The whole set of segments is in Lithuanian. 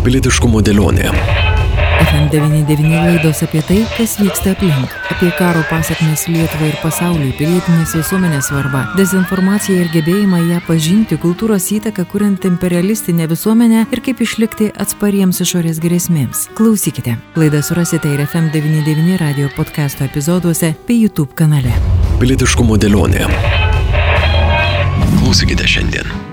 Pilietiškumo dėlionė. FM99 laidos apie tai, kas vyksta aplink, apie karo pasiekmes Lietuvai ir pasauliui, pilietinės visuomenės svarbą, dezinformaciją ir gebėjimą ją pažinti, kultūros įtaką, kuriant imperialistinę visuomenę ir kaip išlikti atspariems išorės grėsmėms. Klausykite. Laidą surasite ir FM99 radio podcasto epizoduose bei YouTube kanale. Pilietiškumo dėlionė. Klausykite šiandien.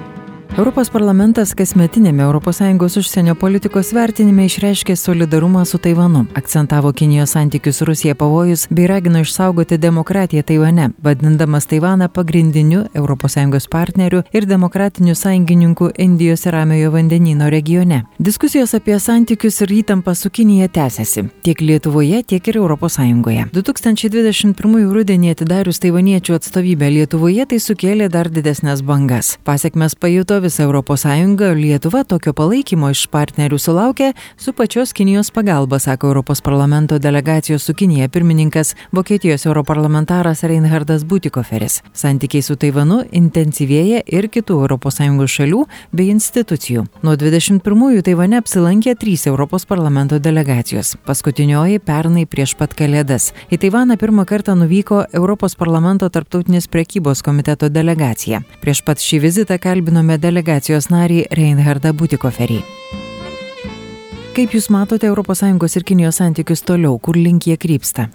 Europos parlamentas kasmetinėme ES užsienio politikos vertinime išreiškė solidarumą su Taivanu, akcentavo Kinijos santykius Rusija pavojus bei ragino išsaugoti demokratiją Taivane, vadindamas Taivaną pagrindiniu ES partneriu ir demokratiniu sąjungininku Indijos ir Ramiojo vandenino regione. Diskusijos apie santykius ir įtampą su Kinija tęsiasi tiek Lietuvoje, tiek ir ES. 2021 rudenį atidarius taivaniečių atstovybę Lietuvoje tai sukėlė dar didesnės bangas. Pasiekmes pajuto visa Europos Sąjunga, Lietuva tokio palaikymo iš partnerių sulaukė su pačios Kinijos pagalba, sako Europos parlamento delegacijos su Kinija pirmininkas Vokietijos europarlamentaras Reinhardas Butikoferis. Santykiai su Taivanu intensyvėja ir kitų ES šalių bei institucijų. Nuo 21-ųjų Taivane apsilankė trys Europos parlamento delegacijos. Paskutinioji pernai prieš pat Kalėdas. Į Taivaną pirmą kartą nuvyko Europos parlamento tarptautinės prekybos komiteto delegacija. Prieš pat šį vizitą kalbinome delegaciją delegacijos narį Reinhardą Butikoferį. Kaip Jūs matote ES ir Kinijos santykius toliau, kur link jie krypsta?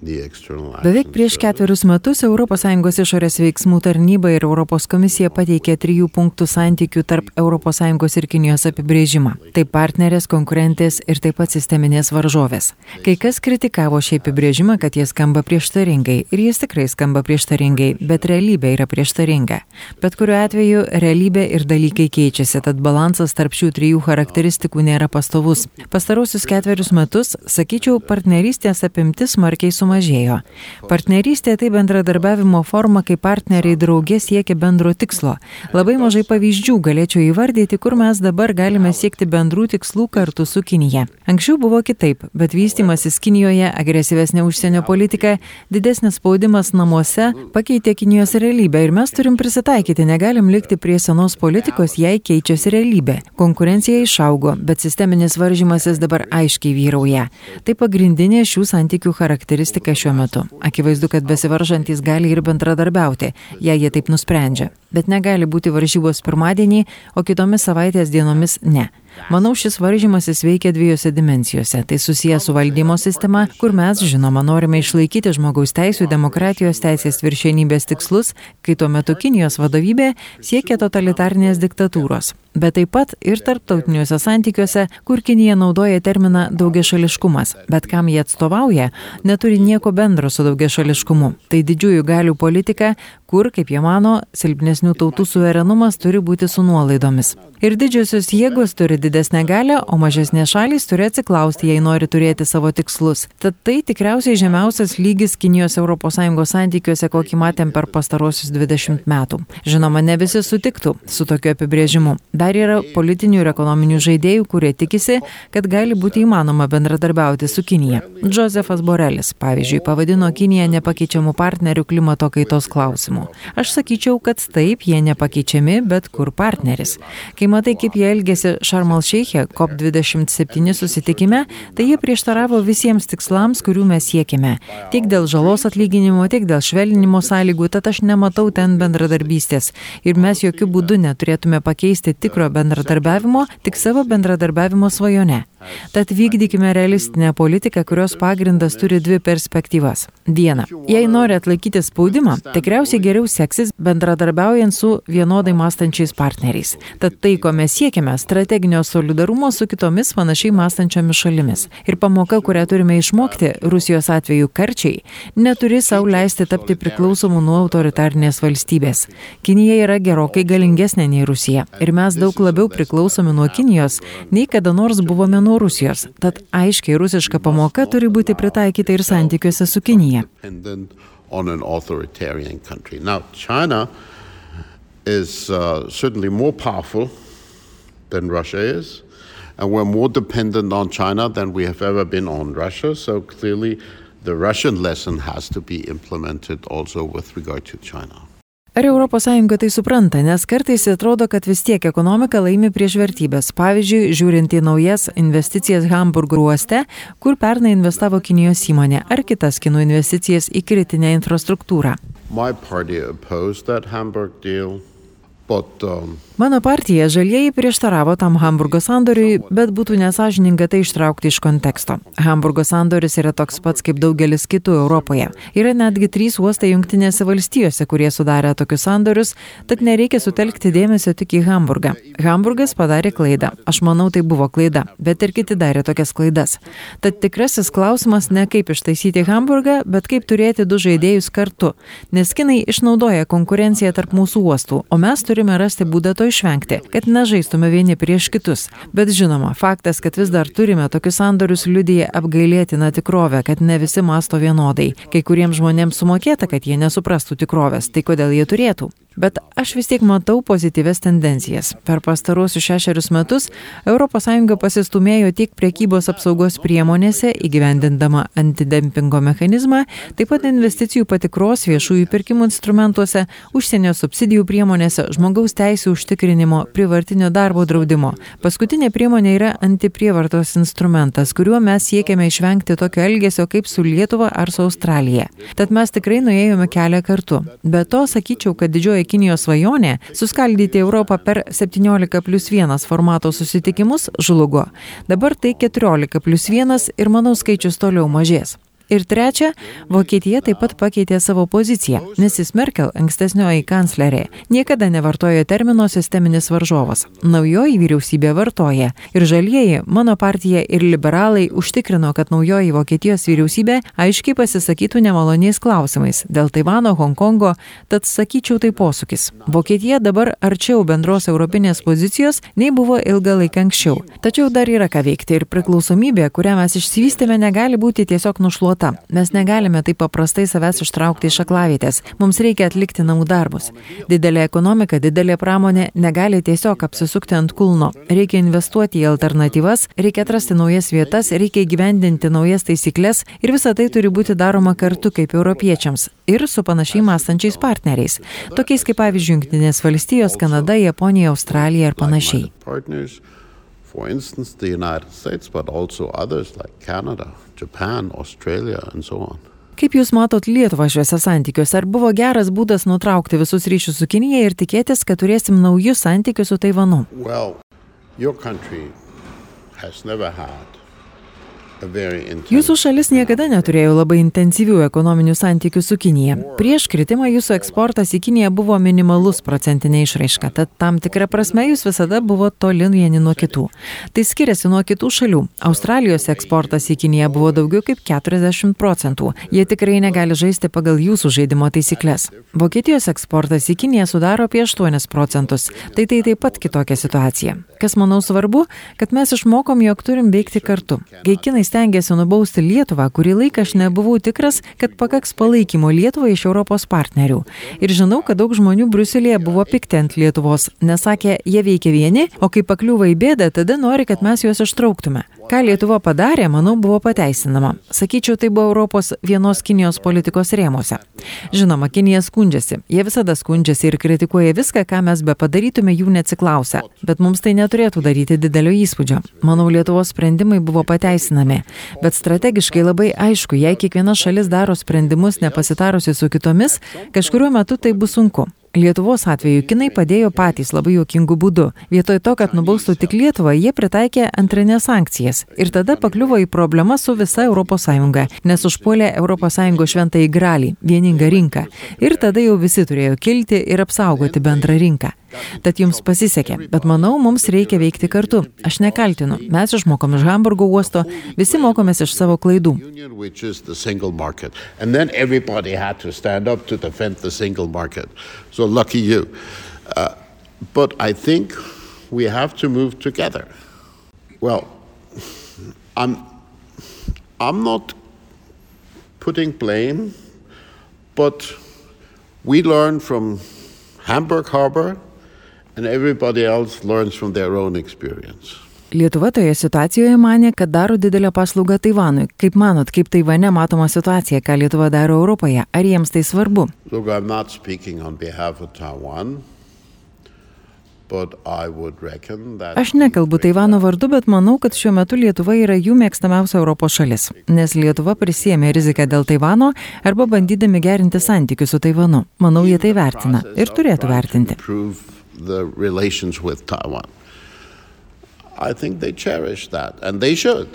Beveik prieš ketverius metus ES išorės veiksmų tarnyba ir ES komisija pateikė trijų punktų santykių tarp ES ir Kinijos apibrėžimą. Tai partnerės, konkurentės ir taip pat sisteminės varžovės. Kai kas kritikavo šį apibrėžimą, kad jie skamba prieštaringai ir jis tikrai skamba prieštaringai, bet realybė yra prieštaringa. Bet kuriuo atveju realybė ir dalykai keičiasi, tad balansas tarp šių trijų charakteristikų nėra pastovus. Pastarosius ketverius metus, sakyčiau, partnerystės apimtis smarkiai sumažėjo sumažėjo. Partnerystė tai bendradarbiavimo forma, kai partneriai draugė siekia bendro tikslo. Labai mažai pavyzdžių galėčiau įvardyti, kur mes dabar galime siekti bendrų tikslų kartu su Kinija. Anksčiau buvo kitaip, bet vystimasis Kinijoje, agresyvesnė užsienio politika, didesnis spaudimas namuose pakeitė Kinijos realybę ir mes turim prisitaikyti, negalim likti prie senos politikos, jei keičiasi realybė. Konkurencija išaugo, bet sisteminis varžymasis dabar aiškiai vyrauja. Tai pagrindinė šių santykių charakteristika politika šiuo metu. Akivaizdu, kad besivaržantys gali ir bendradarbiauti, jei jie taip nusprendžia. Bet negali būti varžybos pirmadienį, o kitomis savaitės dienomis ne. Manau, šis varžymasis veikia dviejose dimensijose. Tai susijęs su valdymo sistema, kur mes, žinoma, norime išlaikyti žmogaus teisų, demokratijos teisės viršienybės tikslus, kai tuo metu Kinijos vadovybė siekia totalitarnės diktatūros. Bet taip pat ir tarptautiniuose santykiuose, kur Kinija naudoja terminą daugiašališkumas, bet kam jie atstovauja, neturi nieko bendro su daugiašališkumu. Tai didžiųjų galių politika, kur, kaip jie mano, silpnesnių tautų suverenumas turi būti su nuolaidomis. Ir didžiosios jėgos turi didesnę galę, o mažesnės šalys turi atsiklausti, jei nori turėti savo tikslus. Tad tai tikriausiai žemiausias lygis Kinijos ES santykiuose, kokį matėm per pastarosius 20 metų. Žinoma, ne visi sutiktų su tokiu apibrėžimu. Dar yra politinių ir ekonominių žaidėjų, kurie tikisi, kad gali būti įmanoma bendradarbiauti su Kinija. Josefas Borelis, pavyzdžiui, pavadino Kiniją nepakeičiamų partnerių klimato kaitos klausimų. Aš sakyčiau, kad taip, jie nepakeičiami, bet kur partneris. Kai matai, kaip jie elgėsi Šarm Šarmal Šeiche COP27 susitikime, tai jie prieštaravo visiems tikslams, kurių mes siekime. Tiek dėl žalos atlyginimo, tiek dėl švelninimo sąlygų, tad aš nematau ten bendradarbystės. Ir mes jokių būdų neturėtume pakeisti tikro bendradarbiavimo, tik savo bendradarbiavimo svajone. Tad vykdykime realistinę politiką, kurios pagrindas turi dvi perspektyvas. Viena. Jei nori atlaikyti spaudimą, tikriausiai geriau seksis bendradarbiaujant su vienodai mąstančiais partneriais. Tad tai, ko mes siekiame, strateginio tarptautinio solidarumo su kitomis panašiai mąstančiomis šalimis. Ir pamoka, kurią turime išmokti, Rusijos atveju karčiai, neturi savo leisti tapti priklausomų nuo autoritarnės valstybės. Kinija yra gerokai galingesnė nei Rusija. Ir mes daug labiau priklausomi nuo Kinijos, nei kada nors buvome nuo Rusijos. Tad aiškiai rusiška pamoka turi būti pritaikyta ir santykiuose su Kinija. On an authoritarian country. Now, China is uh, certainly more powerful than Russia is. And we're more dependent on China than we have ever been on Russia. So clearly, the Russian lesson has to be implemented also with regard to China. Ar ES tai supranta, nes kartais atrodo, kad vis tiek ekonomika laimi prieš vertybės. Pavyzdžiui, žiūrint į naujas investicijas Hamburgo uoste, kur pernai investavo Kinijos įmonė, ar kitas kinų investicijas į kritinę infrastruktūrą. My party opposed that Hamburg deal. But, um, Mano partija žalieji prieštaravo tam Hamburgo sandoriui, bet būtų nesažininga tai ištraukti iš konteksto. Hamburgo sandoris yra toks pats kaip daugelis kitų Europoje. Yra netgi trys uostai Junktinėse valstijose, kurie sudarė tokius sandorius, tad nereikia sutelkti dėmesio tik į Hamburgą. Hamburgas padarė klaidą. Aš manau, tai buvo klaida, bet ir kiti darė tokias klaidas. Tad tikrasis klausimas ne kaip ištaisyti Hamburgą, bet kaip turėti du žaidėjus kartu. Nes kinai išnaudoja konkurenciją tarp mūsų uostų, o mes turime turime rasti būdą to išvengti, kad nežaistume vieni prieš kitus. Bet žinoma, faktas, kad vis dar turime tokius sandorius liudyje apgailėtina tikrovė, kad ne visi masto vienodai. Kai kuriems žmonėms sumokėta, kad jie nesuprastų tikrovės, tai kodėl jie turėtų? Bet aš vis tiek matau pozityves tendencijas. Per pastaruosius šešerius metus ES pasistumėjo tiek priekybos apsaugos priemonėse įgyvendindama antidempingo mechanizmą, taip pat investicijų patikros viešųjų pirkimų instrumentuose, užsienio subsidijų priemonėse, žmogaus teisų užtikrinimo, privartinio darbo draudimo. Paskutinė priemonė yra antiprievartos instrumentas, kuriuo mes siekiame išvengti tokio elgesio kaip su Lietuva ar su Australija. Tad mes tikrai nuėjome kelią kartu. Be to, sakyčiau, kad didžioji didžioji Kinijos svajonė suskaldyti Europą per 17 plus 1 formato susitikimus žlugo. Dabar tai 14 plus 1 ir manau skaičius toliau mažės. Ir trečia, Vokietija taip pat pakeitė savo poziciją. Mrs. Merkel, ankstesnioji kanclerė, niekada nevartojo termino sisteminis varžovas. Naujoji vyriausybė vartoja. Ir žalieji, mano partija ir liberalai užtikrino, kad naujoji Vokietijos vyriausybė aiškiai pasisakytų nemaloniais klausimais dėl Taivano, Hongkongo, tad sakyčiau tai posūkis. Vokietija dabar arčiau bendros europinės pozicijos nei buvo ilgą laiką anksčiau. Tačiau dar yra ką veikti ir priklausomybė, kurią mes išsivystėme, negali būti tiesiog nušluota tauta. Mes negalime taip paprastai savęs ištraukti iš aklavietės. Mums reikia atlikti namų darbus. Didelė ekonomika, didelė pramonė negali tiesiog apsisukti ant kulno. Reikia investuoti į alternatyvas, reikia atrasti naujas vietas, reikia įgyvendinti naujas taisyklės ir visa tai turi būti daroma kartu kaip europiečiams ir su panašiai mąstančiais partneriais, tokiais kaip pavyzdžiui Junktinės valstijos, Kanada, Japonija, Australija ir panašiai. Partners for instance, the United States, but also others like Canada, Japan, Australia, and so on. Kaip Jūs matot Lietuvą šiuose santykiuose? Ar buvo geras būdas nutraukti visus ryšius su Kinija ir tikėtis, kad turėsim naujus santykius su Taivanu? Well, Jūsų šalis niekada neturėjo labai intensyvių ekonominių santykių su Kinija. Prieš kritimą jūsų eksportas į Kiniją buvo minimalus procentinė išraiška, tad tam tikrą prasme jūs visada buvo toli vieni nuo kitų. Tai skiriasi nuo kitų šalių. Australijos eksportas į Kiniją buvo daugiau kaip 40 procentų. Jie tikrai negali žaisti pagal jūsų žaidimo taisyklės. Vokietijos eksportas į Kiniją sudaro apie 8 procentus. Tai tai taip pat kitokia situacija. Kas manau svarbu, kad mes išmokom, jog turim veikti kartu. Kai kinai stengėsi nubausti Lietuvą, kurį laiką aš nebuvau tikras, kad pakaks palaikymo Lietuvai iš Europos partnerių. Ir žinau, kad daug žmonių Bruselėje buvo pikti ant Lietuvos, nesakė, jie veikia vieni, o kai pakliūva į bėdą, tada nori, kad mes juos ištrauktume. Ką Lietuva padarė, manau, buvo pateisinama. Sakyčiau, tai buvo Europos vienos Kinijos politikos rėmose. Žinoma, Kinija skundžiasi. Jie visada skundžiasi ir kritikuoja viską, ką mes be padarytume jų neatsiklausę. Bet mums tai neturėtų daryti didelio įspūdžio. Manau, Lietuvos sprendimai buvo pateisinami. Bet strategiškai labai aišku, jei kiekviena šalis daro sprendimus nepasitarusi su kitomis, kažkuriuo metu tai bus sunku. Lietuvos atveju kinai padėjo patys labai juokingų būdų. Vietoj to, kad nubaustų tik Lietuvą, jie pritaikė antrinės sankcijas. Ir tada pakliuvo į problemą su visa ES, nes užpuolė ES šventąjį gralį - vieningą rinką. Ir tada jau visi turėjo kilti ir apsaugoti bendrą rinką. Tad jums pasisekė, bet manau, mums reikia veikti kartu. Aš nekaltinu, mes išmokom iš Hamburgo uosto, visi mokomės iš savo klaidų. So lucky you. Uh, but I think we have to move together. Well, I'm, I'm not putting blame, but we learn from Hamburg Harbor Lietuva toje situacijoje mane, kad daro didelę paslaugą Taivanui. Kaip manot, kaip Taivane matoma situacija, ką Lietuva daro Europoje? Ar jiems tai svarbu? Look, Aš nekalbu Taivano vardu, bet manau, kad šiuo metu Lietuva yra jų mėgstamiausia Europos šalis, nes Lietuva prisėmė riziką dėl Taivano arba bandydami gerinti santykius su Taivanu. Manau, jie tai vertina ir turėtų vertinti. The relations with Taiwan. I think they cherish that, and they should.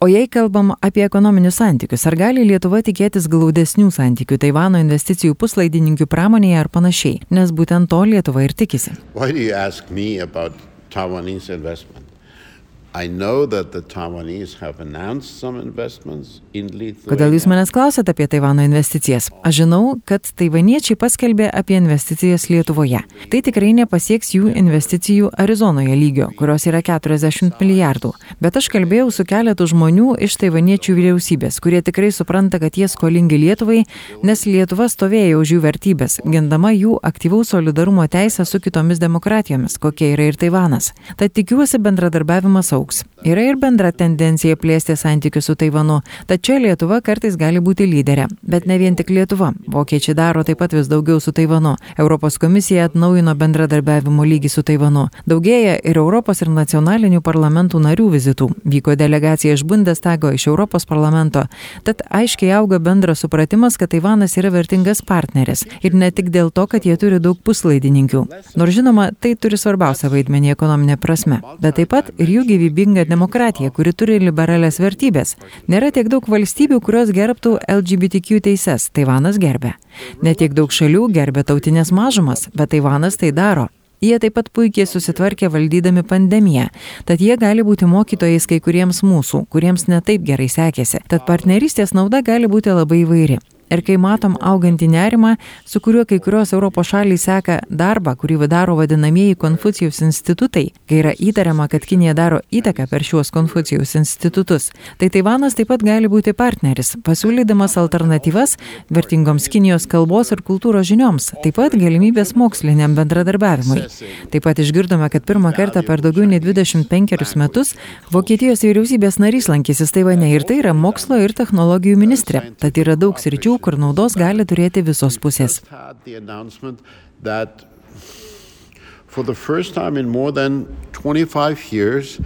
O jei kalbam apie ekonominius santykius, ar gali Lietuva tikėtis glaudesnių santykių Taivano investicijų puslaidininkių pramonėje ar panašiai, nes būtent to Lietuva ir tikisi. Why do you ask me about Taiwanese investment? Kodėl jūs manęs klausėt apie Taivano investicijas? Aš žinau, kad taivaniečiai paskelbė apie investicijas Lietuvoje. Tai tikrai nepasieks jų investicijų Arizonoje lygio, kurios yra 40 milijardų. Bet aš kalbėjau su keletu žmonių iš taivaniečių vyriausybės, kurie tikrai supranta, kad jie skolingi Lietuvai, nes Lietuva stovėjo už jų vertybės, gindama jų aktyvaus solidarumo teisę su kitomis demokratijomis, kokia yra ir Taivanas. Tad tikiuosi bendradarbiavimas auks. Yra ir bendra tendencija plėsti santykius su Taivanu, tačiau Lietuva kartais gali būti lyderė. Bet ne vien tik Lietuva. Vokiečiai daro taip pat vis daugiau su Taivanu. Europos komisija atnaujino bendradarbiavimo lygį su Taivanu. Daugėja ir Europos ir nacionalinių parlamentų narių vizitų. Vyko delegacija iš Bundestago, iš Europos parlamento. Tad aiškiai auga bendras supratimas, kad Taivanas yra vertingas partneris. Ir ne tik dėl to, kad jie turi daug puslaidininkių. Nors žinoma, tai turi svarbiausią vaidmenį ekonominė prasme. Bet taip pat ir jų gyvybinga demokratija, kuri turi liberales vertybės. Nėra tiek daug valstybių, kurios gerbtų LGBTQ teises. Taivanas gerbė. Netiek daug šalių gerbė tautinės mažumas, bet Taivanas tai daro. Jie taip pat puikiai susitvarkė valdydami pandemiją, tad jie gali būti mokytojais kai kuriems mūsų, kuriems netaip gerai sekėsi. Tad partnerystės nauda gali būti labai įvairi. Ir kai matom augantį nerimą, su kuriuo kai kurios Europos šalys seka darbą, kurį daro vadinamieji Konfucijus institutai, kai yra įtariama, kad Kinija daro įtaką per šiuos Konfucijus institutus, tai Taivanas taip pat gali būti partneris, pasiūlydamas alternatyvas vertingoms Kinijos kalbos ir kultūros žinioms, taip pat galimybės moksliniam bendradarbiavimui. Taip pat išgirdome, kad pirmą kartą per daugiau nei 25 metus Vokietijos vyriausybės narys lankysis Taivane ir tai yra mokslo ir technologijų ministrė. Tad yra daug sričių, kur naudos gali turėti visos for the first time in more than 25 years,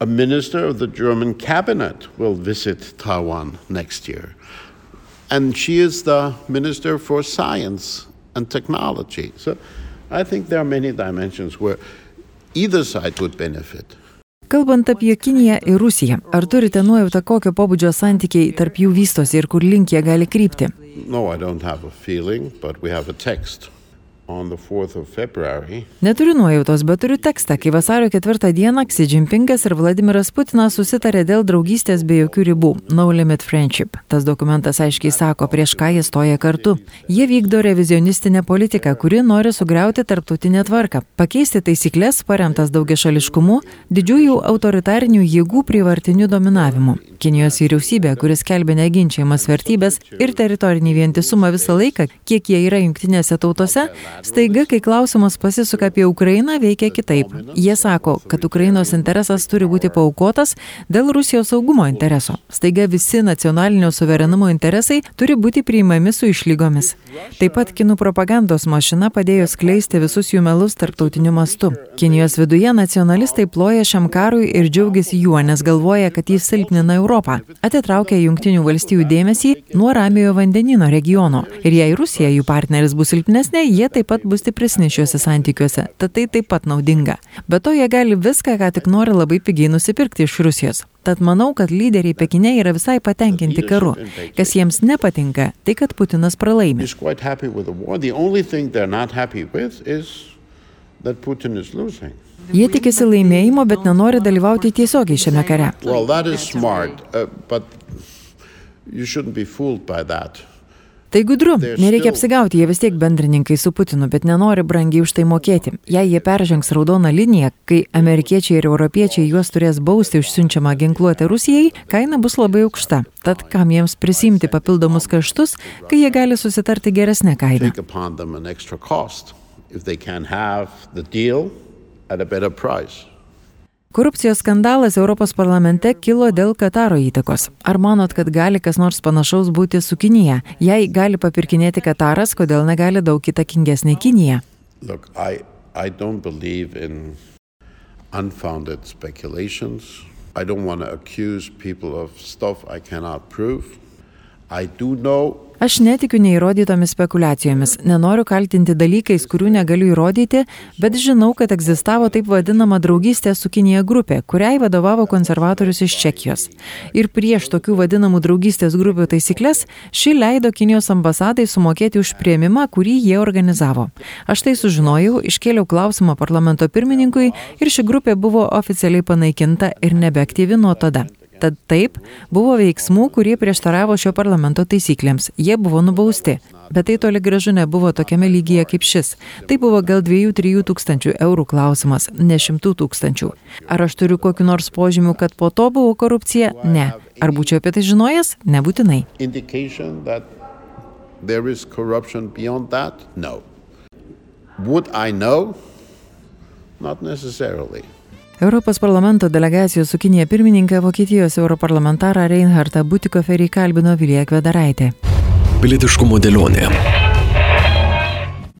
a minister of the German cabinet will visit Taiwan next year. And she is the minister for science and technology. So I think there are many dimensions where either side would benefit. Kalbant apie Kiniją ir Rusiją, ar turite nuojautą, kokio pobūdžio santykiai tarp jų vystosi ir kur link jie gali krypti? No, Neturiu nuojautos, bet turiu tekstą, kai vasario ketvirtą dieną Xi Jinpingas ir Vladimiras Putinas susitarė dėl draugystės be jokių ribų - No Limit Friendship. Tas dokumentas aiškiai sako, prieš ką jie stoja kartu. Jie vykdo revizionistinę politiką, kuri nori sugriauti tarptautinę tvarką, pakeisti taisyklės paremtas daugiašališkumu, didžiųjų autoritarinių jėgų privartiniu dominavimu. Kinijos vyriausybė, kuris kelbė neginčiamas vertybės ir teritorinį vientisumą visą laiką, kiek jie yra jungtinėse tautose, Staiga, kai klausimas pasisuka apie Ukrainą, veikia kitaip. Jie sako, kad Ukrainos interesas turi būti paukotas dėl Rusijos saugumo intereso. Staiga visi nacionalinio suverenumo interesai turi būti priimami su išlygomis. Taip pat kinų propagandos mašina padėjo skleisti visus jų melus tarptautiniu mastu. Kinijos viduje nacionalistai ploja šiam karui ir džiaugiasi juo, nes galvoja, kad jis silpnina Europą. Atitraukia Junktinių valstybių dėmesį nuo Ramiojo vandenino regiono. Ir jei Rusija jų partneris bus silpnesnė, jie taip pat bus stipresni šiuose santykiuose. Tad tai taip pat naudinga. Be to, jie gali viską, ką tik nori labai pigiai nusipirkti iš Rusijos. Tad manau, kad lyderiai Pekine yra visai patenkinti karu. Kas jiems nepatinka, tai kad Putinas pralaimi. Jie tikisi laimėjimo, bet nenori dalyvauti tiesiogiai šiame kare. Well, Tai gudru, nereikia apsigauti, jie vis tiek bendrininkai su Putinu, bet nenori brangiai už tai mokėti. Jei jie peržengs raudoną liniją, kai amerikiečiai ir europiečiai juos turės bausti už siunčiamą ginkluotę Rusijai, kaina bus labai aukšta. Tad kam jiems prisimti papildomus kaštus, kai jie gali susitarti geresnę kainą? If they can have the deal at a better price. Korupcijos skandalas Europos parlamente kilo dėl Kataro įtakos. Ar manot, kad gali kas nors panašaus būti su Kinija? Jei gali papirkinėti Kataras, kodėl negali daug įtakingesnė Kinija? Look, I, I unfounded speculations. I don't want to accuse people of stuff I cannot prove. I do know Aš netikiu neįrodytomis spekulacijomis, nenoriu kaltinti dalykais, kurių negaliu įrodyti, bet žinau, kad egzistavo taip vadinama draugystė su Kinija grupė, kuriai vadovavo konservatorius iš Čekijos. Ir prieš tokių vadinamų draugystės grupių taisyklės, ši leido Kinijos ambasadai sumokėti už prieimimą, kurį jie organizavo. Aš tai sužinojau, iškėliau klausimą parlamento pirmininkui ir ši grupė buvo oficialiai panaikinta ir nebeaktyvi nuo tada. Tad taip, buvo veiksmų, kurie prieštaravo šio parlamento taisyklėms. Jie buvo nubausti. Bet tai toli gražu nebuvo tokiame lygyje kaip šis. Tai buvo gal 2-3 tūkstančių eurų klausimas, ne šimtų tūkstančių. Ar aš turiu kokiu nors požymiu, kad po to buvo korupcija? Ne. Ar būčiau apie tai žinojęs? Nebūtinai. there is corruption beyond that? No. Would I know? Not necessarily. Europos parlamento delegacijos su Kinija pirmininką Vokietijos europarlamentarą Reinhardą Butikoferį kalbino Vilija Kvedaraitė. Pilietiškumo dėlionė.